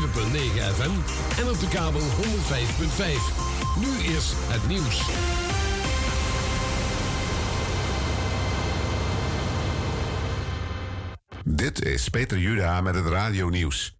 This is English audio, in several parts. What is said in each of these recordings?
FM en op de kabel 105.5. Nu eerst het nieuws. Dit is Peter Juda met het Radio-nieuws.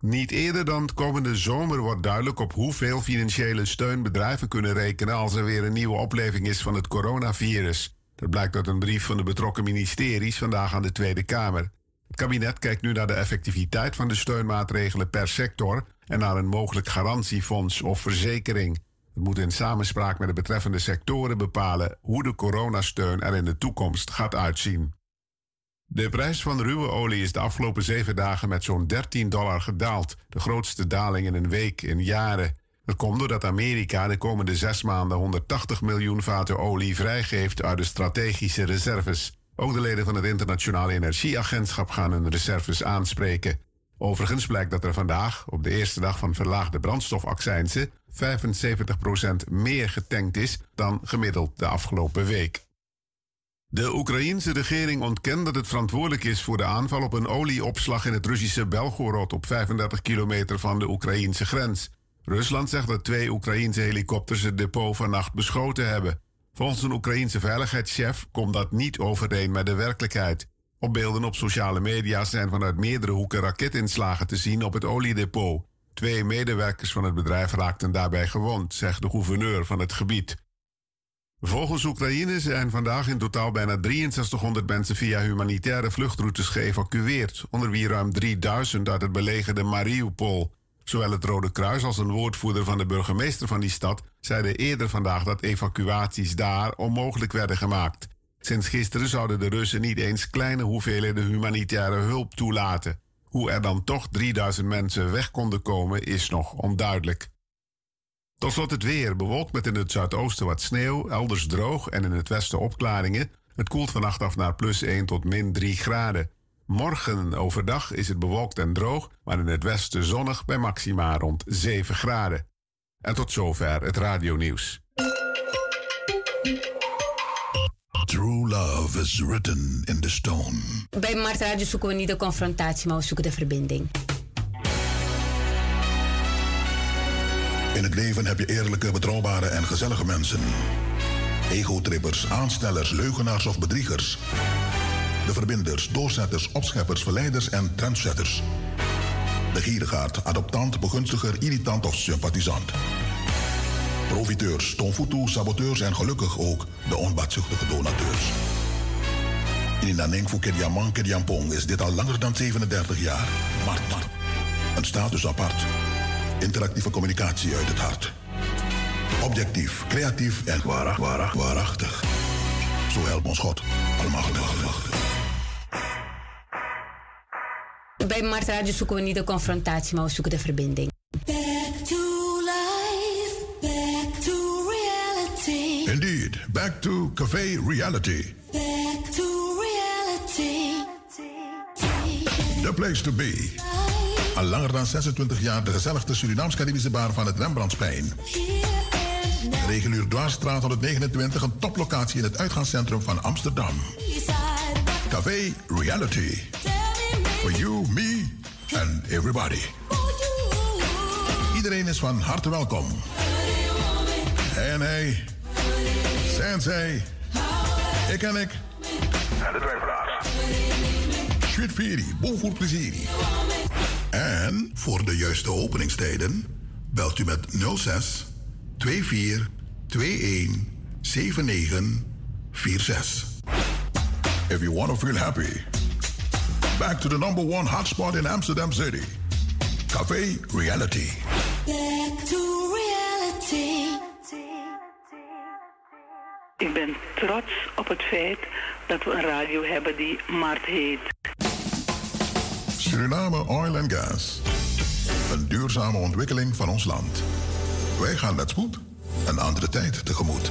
Niet eerder dan komende zomer wordt duidelijk op hoeveel financiële steun bedrijven kunnen rekenen als er weer een nieuwe opleving is van het coronavirus. Dat blijkt uit een brief van de betrokken ministeries vandaag aan de Tweede Kamer. Kabinet kijkt nu naar de effectiviteit van de steunmaatregelen per sector en naar een mogelijk garantiefonds of verzekering. Het moet in samenspraak met de betreffende sectoren bepalen hoe de coronasteun er in de toekomst gaat uitzien. De prijs van ruwe olie is de afgelopen zeven dagen met zo'n 13 dollar gedaald, de grootste daling in een week in jaren. Dat komt doordat Amerika de komende zes maanden 180 miljoen vaten olie vrijgeeft uit de strategische reserves. Ook de leden van het Internationale Energieagentschap gaan hun reserves aanspreken. Overigens blijkt dat er vandaag, op de eerste dag van verlaagde brandstofaccijnzen, 75% meer getankt is dan gemiddeld de afgelopen week. De Oekraïense regering ontkent dat het verantwoordelijk is voor de aanval op een olieopslag in het Russische Belgorod op 35 kilometer van de Oekraïense grens. Rusland zegt dat twee Oekraïense helikopters het depot vannacht beschoten hebben. Volgens een Oekraïense veiligheidschef komt dat niet overeen met de werkelijkheid. Op beelden op sociale media zijn vanuit meerdere hoeken raketinslagen te zien op het oliedepot. Twee medewerkers van het bedrijf raakten daarbij gewond, zegt de gouverneur van het gebied. Volgens Oekraïne zijn vandaag in totaal bijna 6300 mensen via humanitaire vluchtroutes geëvacueerd, onder wie ruim 3000 uit het belegerde Mariupol. Zowel het Rode Kruis als een woordvoerder van de burgemeester van die stad zeiden eerder vandaag dat evacuaties daar onmogelijk werden gemaakt. Sinds gisteren zouden de Russen niet eens kleine hoeveelheden humanitaire hulp toelaten. Hoe er dan toch 3000 mensen weg konden komen is nog onduidelijk. Tot slot het weer. Bewolkt met in het zuidoosten wat sneeuw, elders droog en in het westen opklaringen. Het koelt vannacht af naar plus 1 tot min 3 graden. Morgen overdag is het bewolkt en droog, maar in het westen zonnig bij maxima rond 7 graden. En tot zover het radionieuws. True love is written in the stone. Bij Mart Radio zoeken we niet de confrontatie, maar we zoeken de verbinding. In het leven heb je eerlijke, betrouwbare en gezellige mensen. Egotrippers, aanstellers, leugenaars of bedriegers. De verbinders, doorzetters, opscheppers, verleiders en trendsetters. De gierigaard, adoptant, begunstiger, irritant of sympathisant. Profiteurs, tomfutu, saboteurs en gelukkig ook de onbaatzuchtige donateurs. In Naneng voor Kediaman Kediampong is dit al langer dan 37 jaar. Mart, Mart. Een status apart. Interactieve communicatie uit het hart. Objectief, creatief en waarach, waarach, waarachtig. Zo helpt ons God. Almachtig. Bij Mart Radio zoeken we niet de confrontatie, maar we zoeken de verbinding. Back to life, back to reality. Indeed, back to Café Reality. Back to reality. The place to be. Al langer dan 26 jaar de gezelligste Surinaams-Caribische bar van het Rembrandtsplein. Regulier Dwarsstraat 129, een toplocatie in het uitgaanscentrum van Amsterdam. Café Reality. For you, me and everybody. Iedereen is van harte welkom. En hij, Sensei, ik en ik. En de. Sweet Feri, bon voor plezier. En voor de juiste openingstijden belt u met 06 24 21 79 46. If you want to feel happy, back to the number one hotspot in Amsterdam City. Café Reality. Back to reality. Ik ben trots op het feit dat we een radio hebben die Mart heet. Suriname Oil and Gas. een duurzame ontwikkeling van ons land. Wij gaan met spoed een andere tijd tegemoet.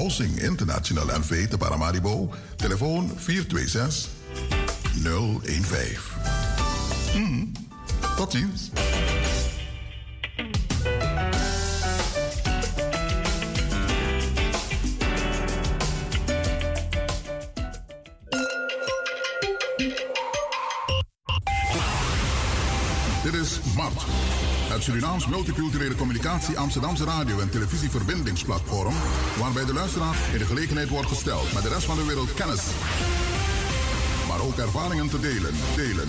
Housing International NV te Paramaribo, telefoon 426 015. Hmm, tot ziens. Multiculturele Communicatie Amsterdamse Radio- en Televisieverbindingsplatform, waarbij de luisteraar in de gelegenheid wordt gesteld met de rest van de wereld kennis, maar ook ervaringen te delen. delen.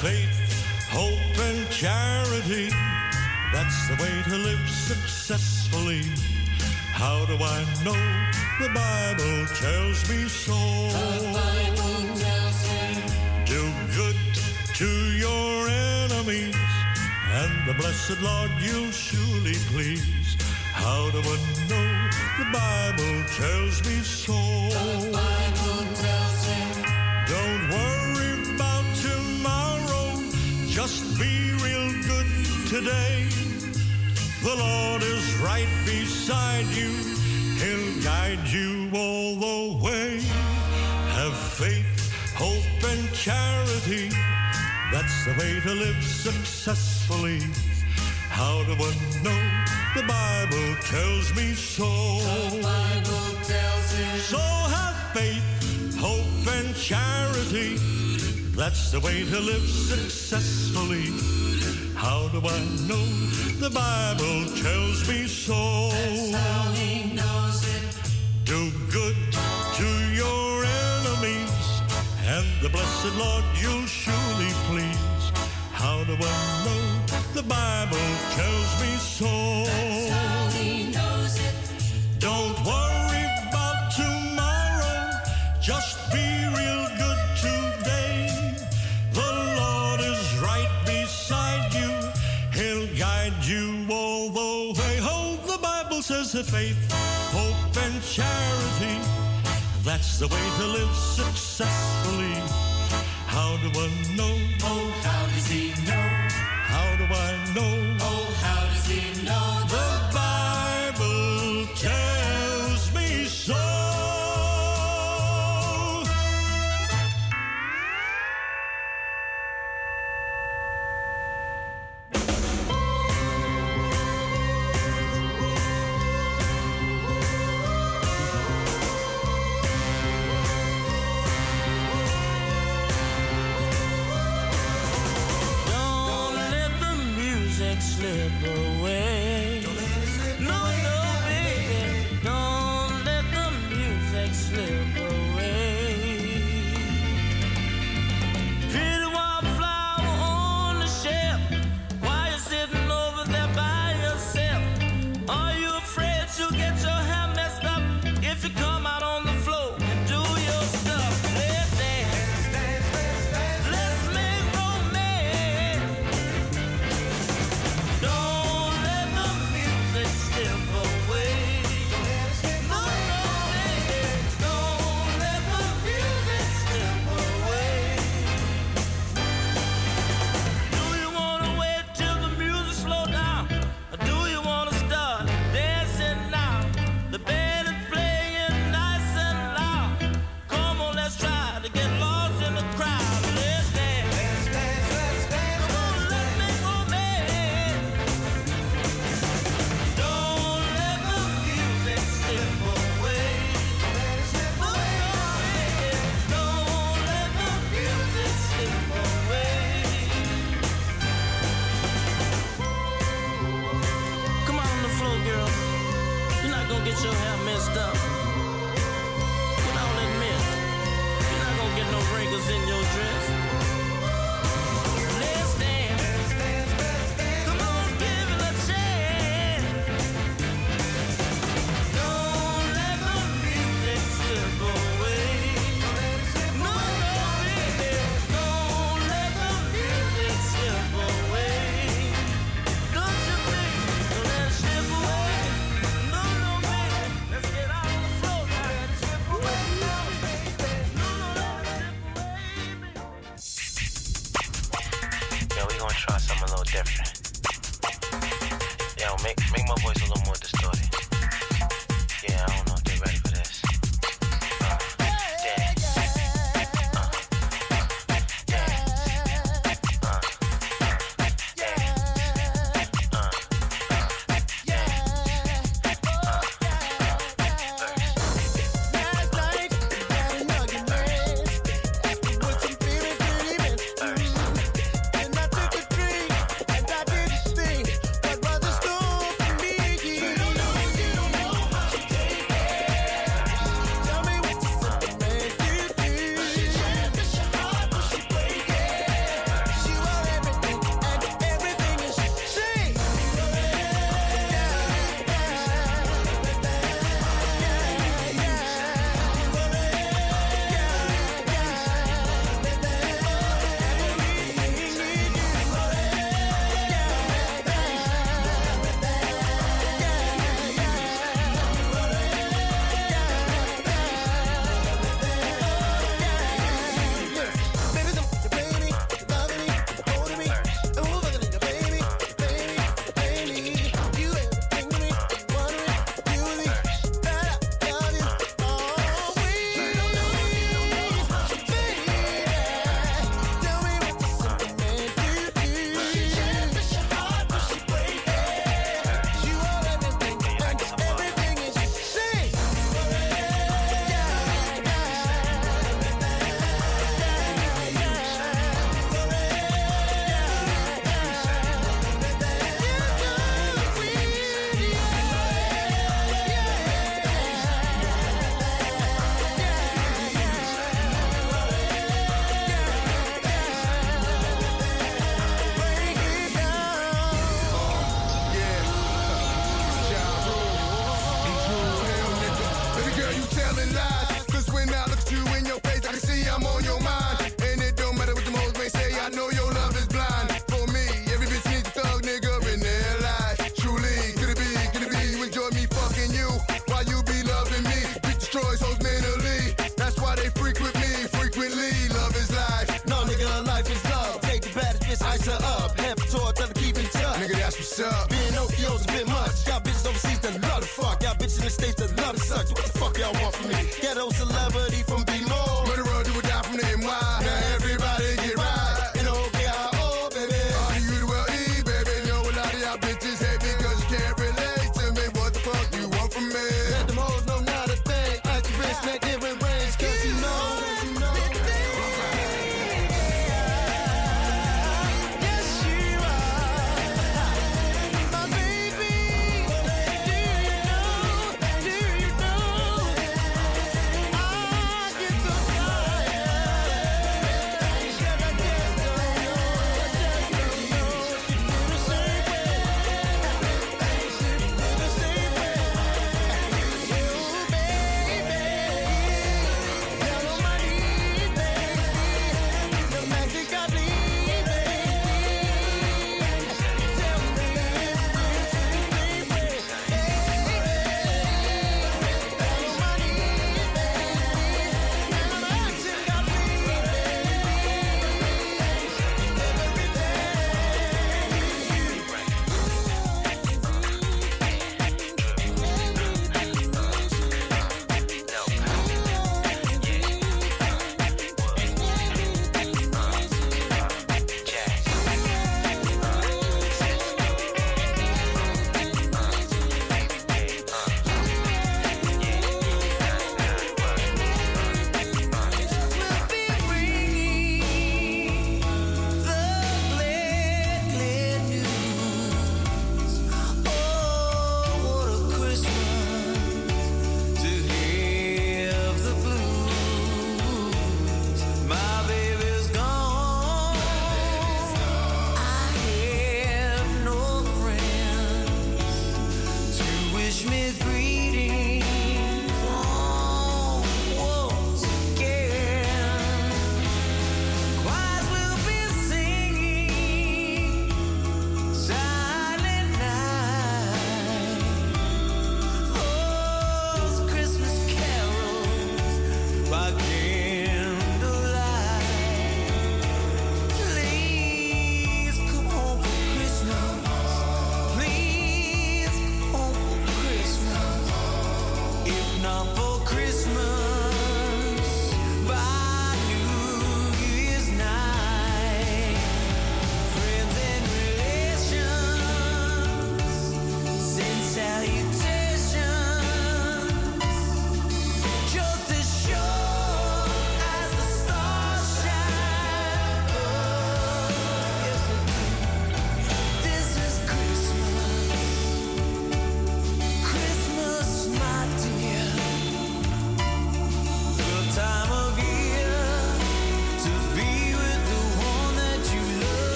Faith, hope, and charity. That's the way to live successfully. How do I know? The Bible tells me so. The Bible tells me. Do good to your enemies, and the blessed Lord you'll surely please. How do I know? The Bible tells me so. Just be real good today. The Lord is right beside you, He'll guide you all the way. Have faith, hope, and charity. That's the way to live successfully. How do I know? The Bible tells me so. The Bible tells me. So have faith, hope, and charity. That's the way to live successfully. How do I know? The Bible tells me so. That's how he knows it. Do good to your enemies, and the blessed Lord you'll surely please. How do I know? The Bible tells me so. Says that faith, hope, and charity, that's the way to live successfully. How do I know? Oh, how does he know? How do I know? Oh, how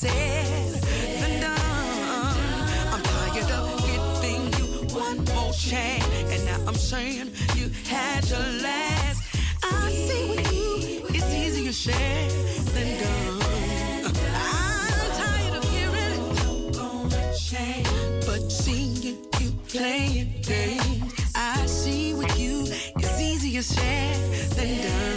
than done. Uh, I'm tired of giving you one more chance, and now I'm saying you had your last. I see with you, it's easier said than done. I'm tired of hearing but seeing you playing games. I see with you, it's easier said than done.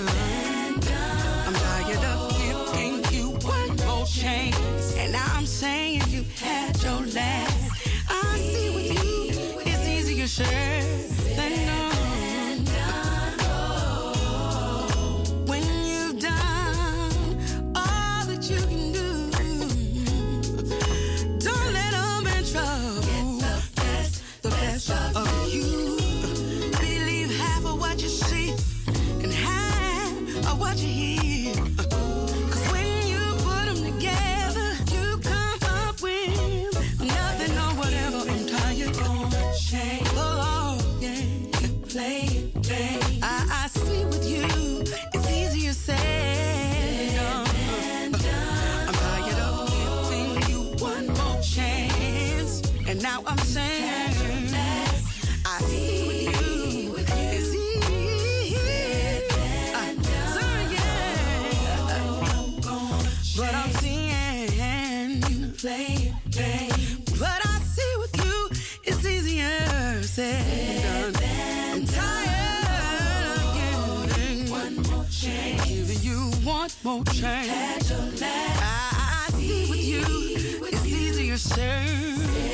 I'm tired again. One more chance. Giving you one more chance. I, I see with you. It's easier said.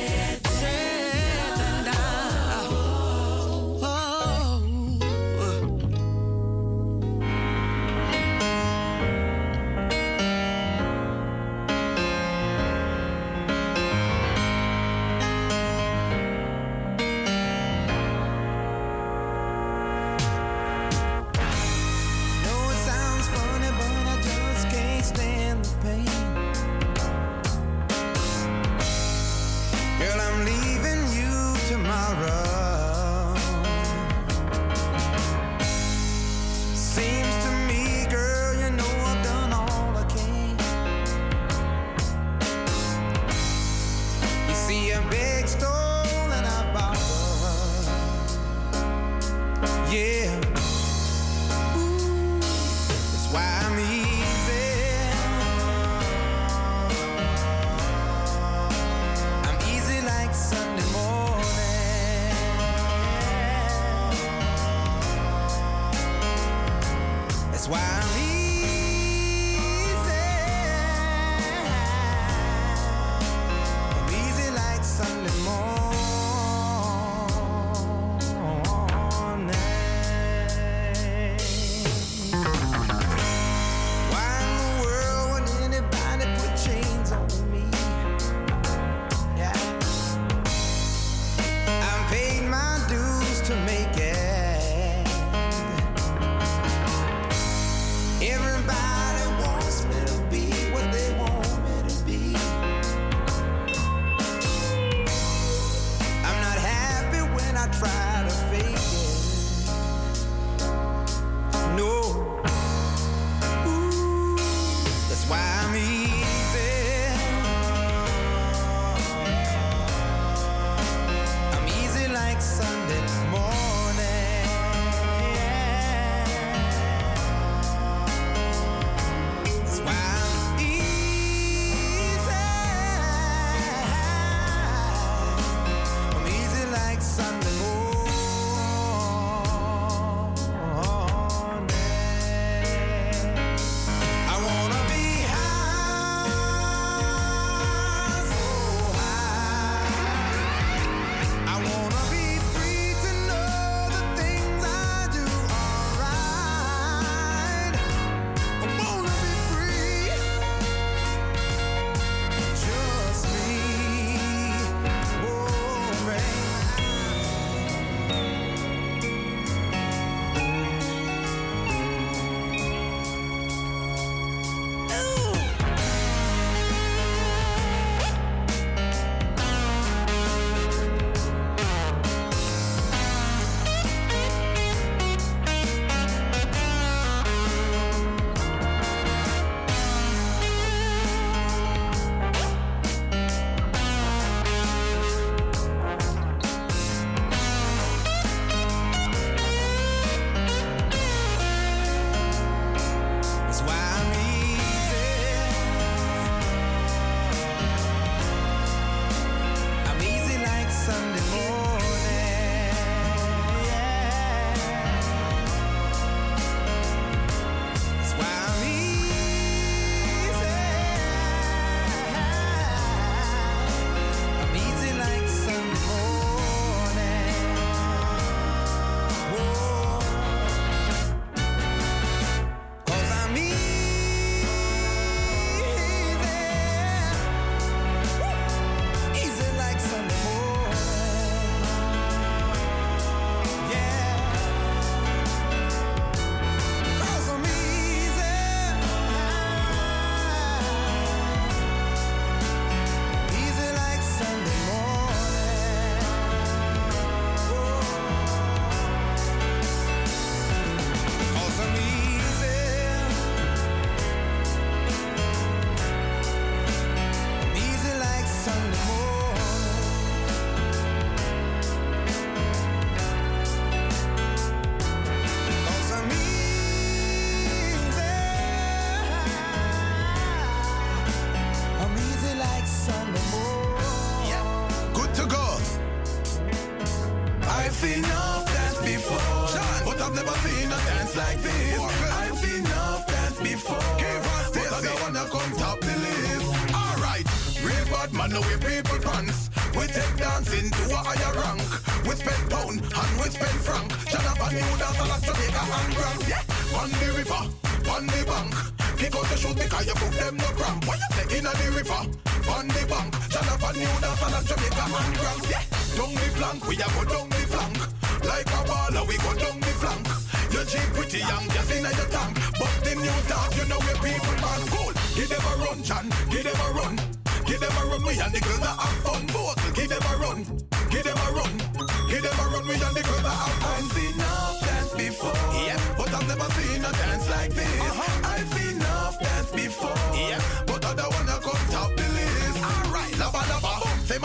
Them a run, Chan, give them a run. Give them a run, we and the girls that have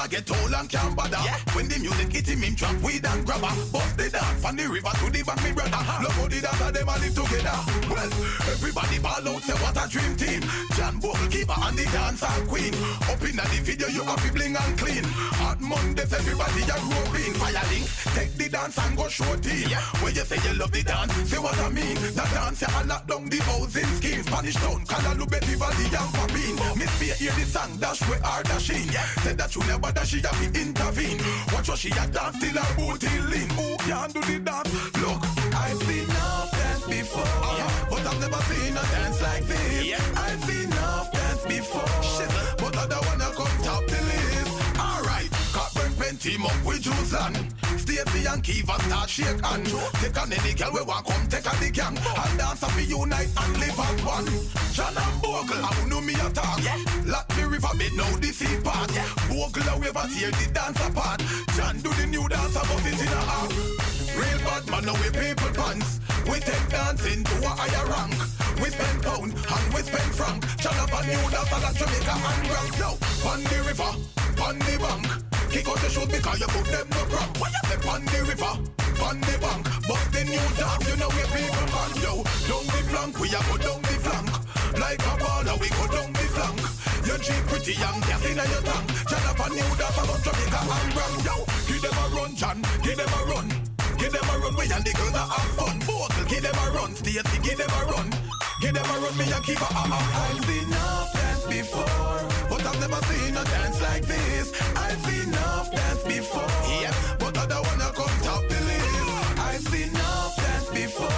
Say my get old and can't bother. When the music hit him, him drop weed and grabber. Bust the dance from the river to the bank, me brother. Love how the dance and them a live together. Well, everybody ball out, say what a dream team. Bogle keeper and the dancer queen. Up in the video, you have to bling and clean. Hot Mondays, everybody a groping. Fire link, take the dance and go show team. When you say you love the dance, say what I mean. The dance, you lock down the housing scheme. Spanish town, Canada, Betty Valley, and Papine. Miss Fear hear the song, dash where are dashing. Said that you never dash, she have to intervene. Watch what she a dance till her booty lean. Who can do the dance? Look, I've seen enough dance before, but I've never seen a dance like this. I've seen enough dance before, but I don't wanna come top the list. Alright, Cockburn pen team up with Juiceland. Stacey and Kiva start shake and Take on any girl we want come take on the gang. And dance up unite and live as one. John and Bogle, I know me attack Lock the river bed now the sea part Bogle a wave and tear the dance apart. John do the new dance about it in a half Real bad man now we people pants. We take dancing to a higher rank. We spend pound and we spend franc. John up a new dance and a Jamaica and grand Yo, on the river, on the bank Kick out the shoot because you put them no cramp. When you step on the river, on the bank, but the new dance, you know where people man. Yo, down the flank, we a go down the flank. Like a baller, we go down the flank. You cheap pretty young, gas in your tank. John up a new dance about Jamaica and Ram. Yo, give them a run, John, give them a run. Give them a run, we and the girls that have fun. Both, give them a run, Stacey, give them a run. Give them run, me and keep a ah ah. I've seen enough dance before, but I've never seen a dance like this. I've seen enough dance before, yeah, but I don't wanna come top the list. I've seen enough dance before,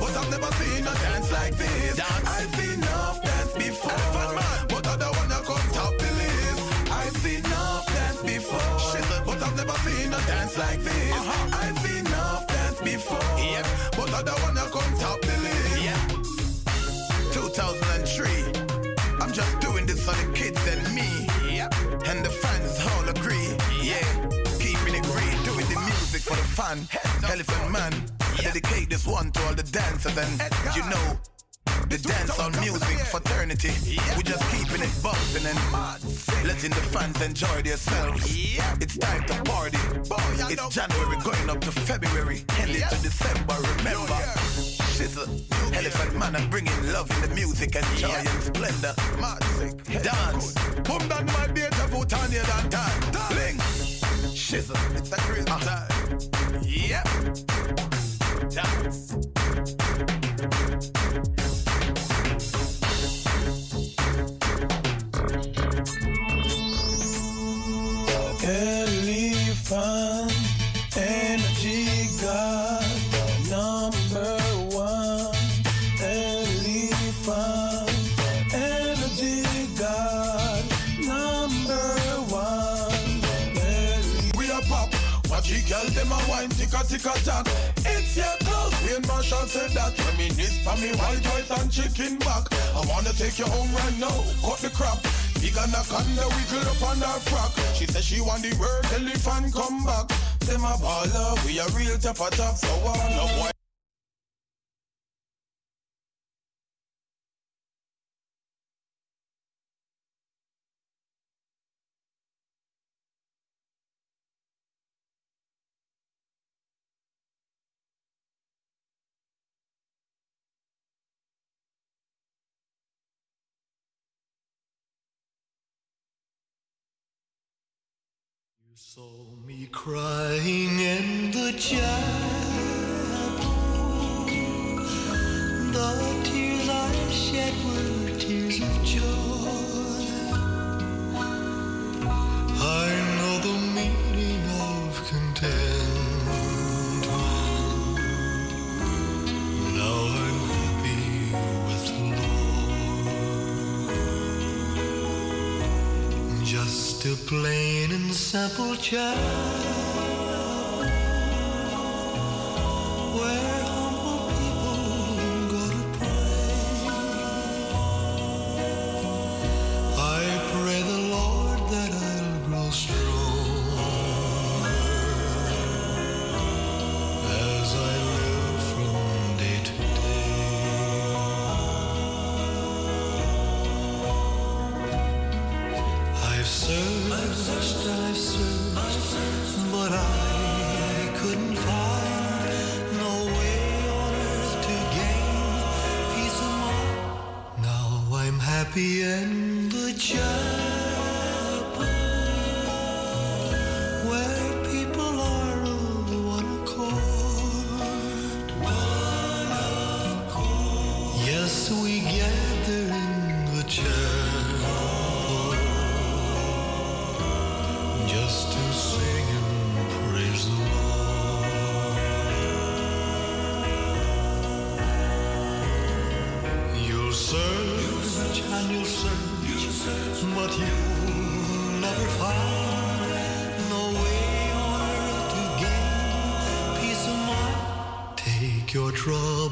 but I've never seen a dance like this. I've seen enough dance before, but I don't wanna come top the list. I've seen enough dance before, but I've never seen a dance like this. I've seen enough dance before, yeah, but I don't for the kids and me. Yep. And the fans all agree. Yeah. Keeping it real, doing the music for the fun. Elephant Man. I dedicate this one to all the dancers and you know. The dance on music fraternity. We just keeping it bumping and letting the fans enjoy themselves. It's time to party. It's January going up to February, heading to December. Remember, shizzle, elephant man, I'm bringing love in the music and joy and splendor. Dance, boom down my data put on your than time. Bling, shizzle, it's a crazy time. Yep, dance. Tack. It's your clothes, and Marshall said that. Reminisce for me white rice and chicken back. I wanna take you home right now, cut the crap. Big anaconda wiggle up on her frock. She said she want the word elephant come back. Them a baller, we a real top a top, so all no boy. Me crying in the chapel. The tears I shed were tears of joy. I know the meaning of contentment. Now I'm happy with Lord. Just a plain simple child.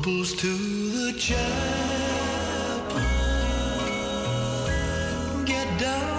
Troubles to the chapel. Get down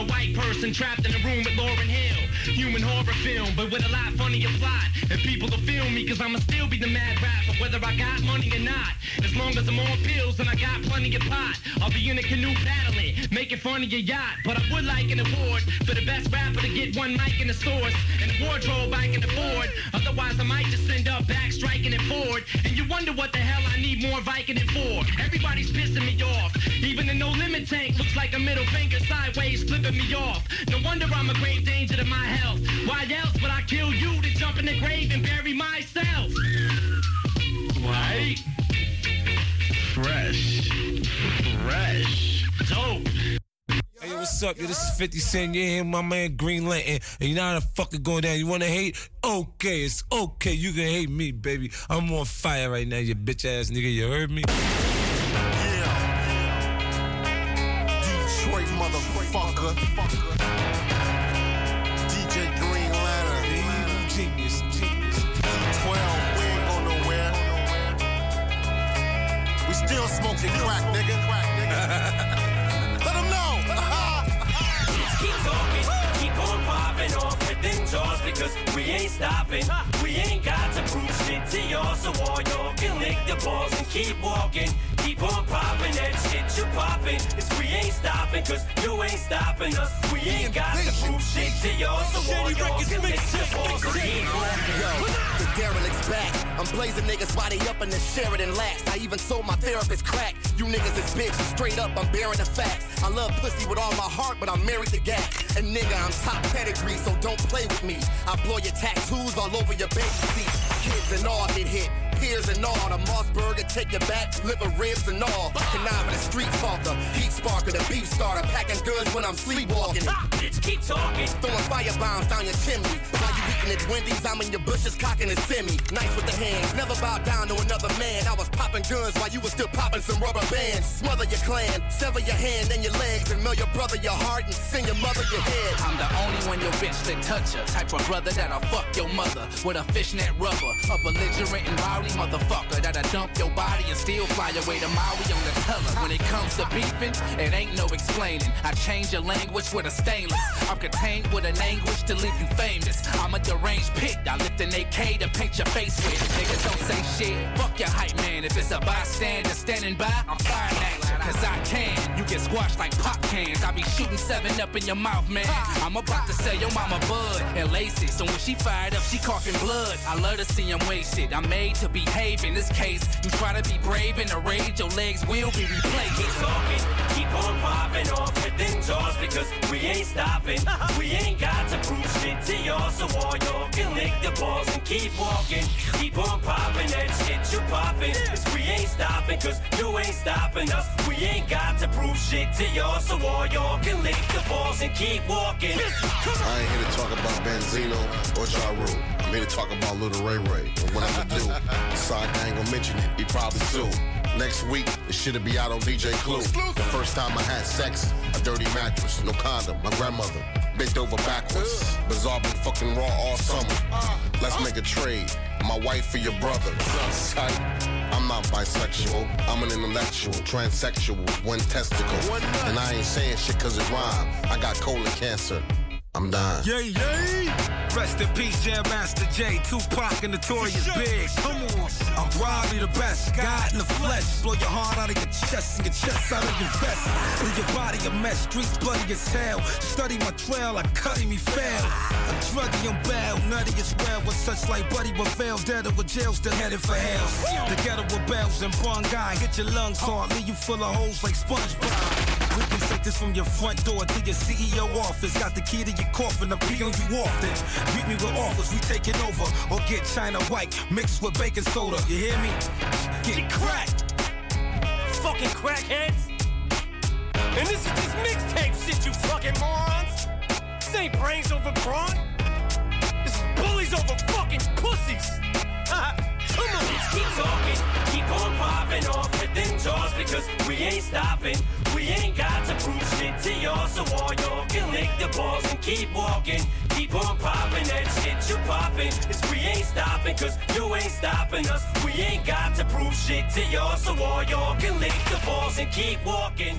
a white person trapped in a room with Lauryn Hill. Human horror film, but with a lot funnier plot. And people will feel me, cause I'ma still be the mad rapper, whether I got money or not. As long as I'm on pills and I got plenty of pot, I'll be in a canoe paddling, making fun of your yacht. But I would like an award for the best rapper to get one mic in the source and a wardrobe I can afford. Otherwise, I might just end up back striking it forward. And you wonder what the hell I need more Viking Vicodin for. Everybody's pissing me off. Even the no limit tank looks like a middle finger sideways flipping me off. No wonder I'm a grave danger to my health. Why else would I kill you to jump in the grave and bury myself? Right? Fresh. Fresh. Dope. Hey, what's up? Yo, this is 50 Cent. You here, my man Green Lantern. And you know how the fuck it going down. You wanna hate? Okay, it's okay. You can hate me, baby. I'm on fire right now, you bitch ass nigga. You heard me? We ain't got to prove shit to y'all, so all y'all can lick the balls and keep walking. Keep on popping that shit you popping. It's we ain't stopping, cause you ain't stopping us. We ain't got to prove shit to y'all, so all y'all can lick the balls keep. Yo, the derelict's back. I'm blazing niggas while they up in the Sheraton lax. I even sold my therapist crack. You niggas is bitches. Straight up, I'm bearing the facts. I love pussy with all my heart, but I'm married to gas. And nigga, I'm top pedigree, so don't play with me. I blow your tattoos all over your baby seat. Kids and all get hit. Peers and all, the Mossberger take your back, liver ribs and all. Connive the street faulter, heat sparker, the beef starter, packing goods when I'm sleepwalking. bitch, keep talking. Throwing fire bombs down your chimney. While you eating at Wendy's, I'm in your bushes cocking a semi. Nice with the hand, never bow down to another man. I was popping guns while you was still popping some rubber bands. Smother your clan, sever your hand and your legs, and mail your brother your heart and send your mother your head. I'm the only one your bitch that touch her. Type of brother that'll fuck your mother with a fishnet rubber. A belligerent and rowdy motherfucker that'll dump your body and still fly away to Maui on the teller. When it comes to beefing, it ain't no explaining. I change your language with a stainless. I'm contained with an anguish to leave you famous. I'm a deranged pit. I lift an AK to paint your face with. Niggas don't say shit. Fuck your hype man. If it's a bystander standing by, I'm firing at you. Cause I can. You get squashed like pop cans. I be shooting seven up in your mouth, man. I'm about to sell your mama bud and lace it. So when she fired up, she coughing blood. I love to see him wasted. I'm made to behave in this case. You try to be brave in a rage, your legs will be replaced. Keep talking, keep on popping off with them jaws because we ain't stopping. Uh-huh. We ain't got to prove shit to y'all, so all y'all can lick the balls and keep walking. Keep on popping that shit you popping. Cause we ain't stopping, cause you ain't stopping us. We ain't got to prove shit to y'all, so all y'all can lick the balls and keep walking. I ain't here to talk about Benzino or Ja Rule. I'm here to talk about Little Ray Ray and what I'ma do. Sorry, I ain't gonna mention it. He probably sue. Next week, it should be out on DJ Clue. The first time I had sex, a dirty mattress, no condom. My grandmother bent over backwards. Bizarre been fucking raw all summer. Let's make a trade. My wife for your brother. I'm not bisexual. I'm an intellectual, transsexual, one testicle. And I ain't saying shit cause it rhyme. I got colon cancer. I'm dying. Yay, yay! Rest in peace, Jam Master Jay, Tupac and Notorious Big. Come on, I'm Robbie the best, God in the flesh. Blow your heart out of your chest and your chest out of your vest. Leave your body a mess, streets bloody as hell. Study my trail, I cut him, he failed. A druggy, I'm bad, nutty as well. With such like Buddy but fails, dead or with jail, still headed for hell. The ghetto with bells and bun guy, hit your lungs hard, leave you full of holes like SpongeBob. We this from your front door to your CEO office. Got the key to your coffin, I pee on you often. Beat me with offers, we take it over. Or get China white mixed with baking soda. You hear me? Get cracked. Fucking crackheads. And this is just mixtape shit, you fucking morons. This ain't brains over brawn. This is bullies over fucking pussies. Come on. Bitch, keep talking, keep on popping off with them jaws because we ain't stopping. We ain't got to prove shit to y'all, so all y'all can lick the balls and keep walking. Keep on popping that shit you popping. Cause we ain't stopping, cause you ain't stopping us. We ain't got to prove shit to y'all, so all y'all can lick the balls and keep walking.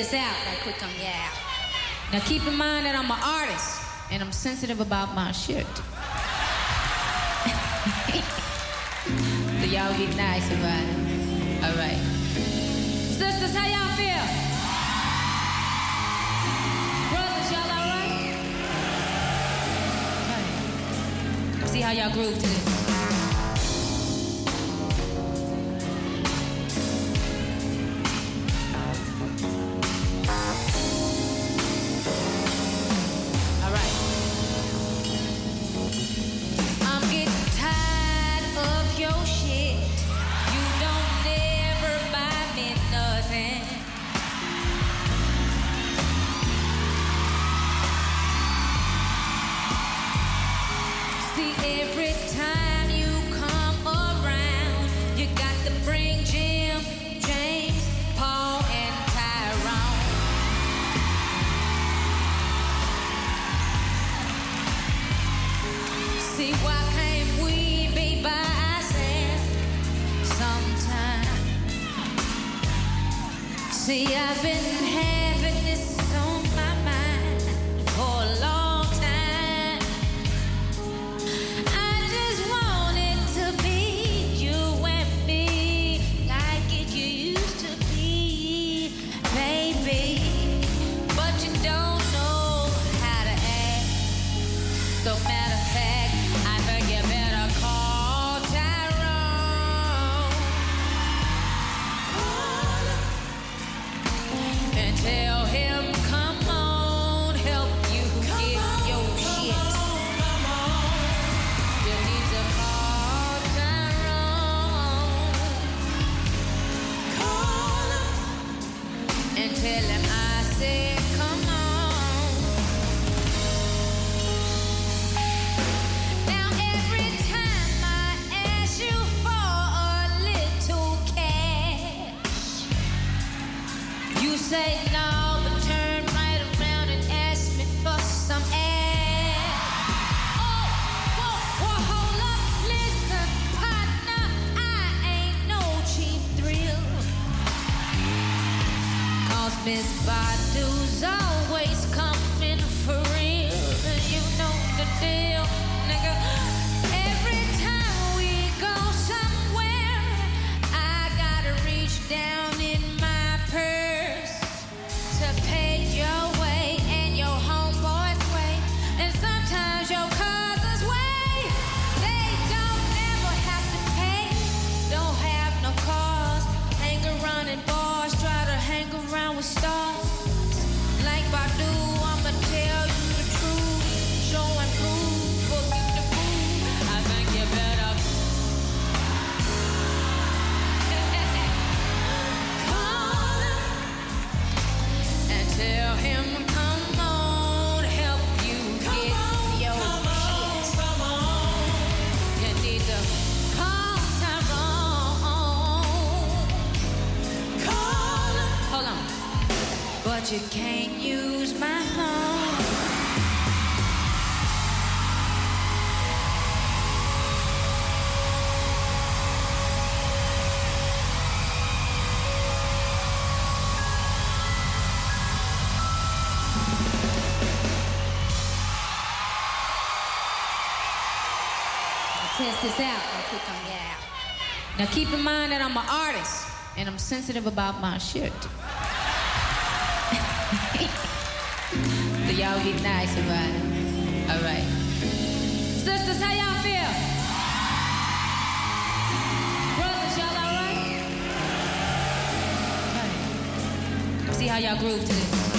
this out right quick on yeah. Now keep in mind that I'm an artist and I'm sensitive about my shit. so y'all be nice about it. All right. Sisters, how y'all feel? Brothers, y'all all right? All right. See how y'all groove to this. this out and click on yeah. Now keep in mind that I'm an artist and I'm sensitive about my shit. so y'all be nice about it. All right. Sisters, how y'all feel? Brothers, y'all all right? All right. See how y'all groove to this.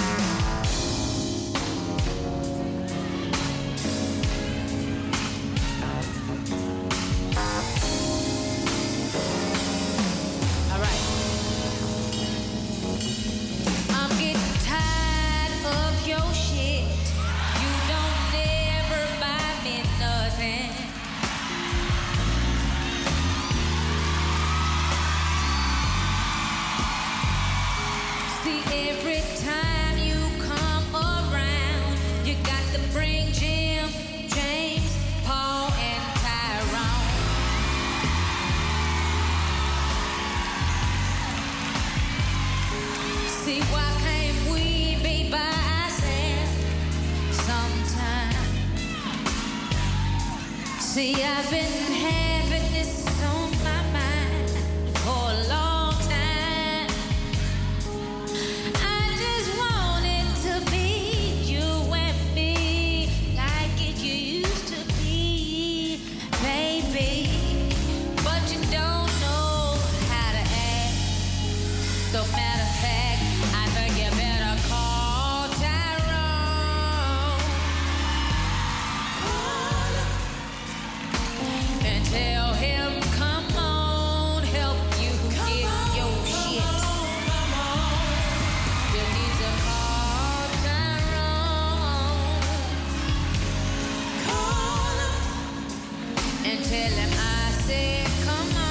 And tell him I said, come on.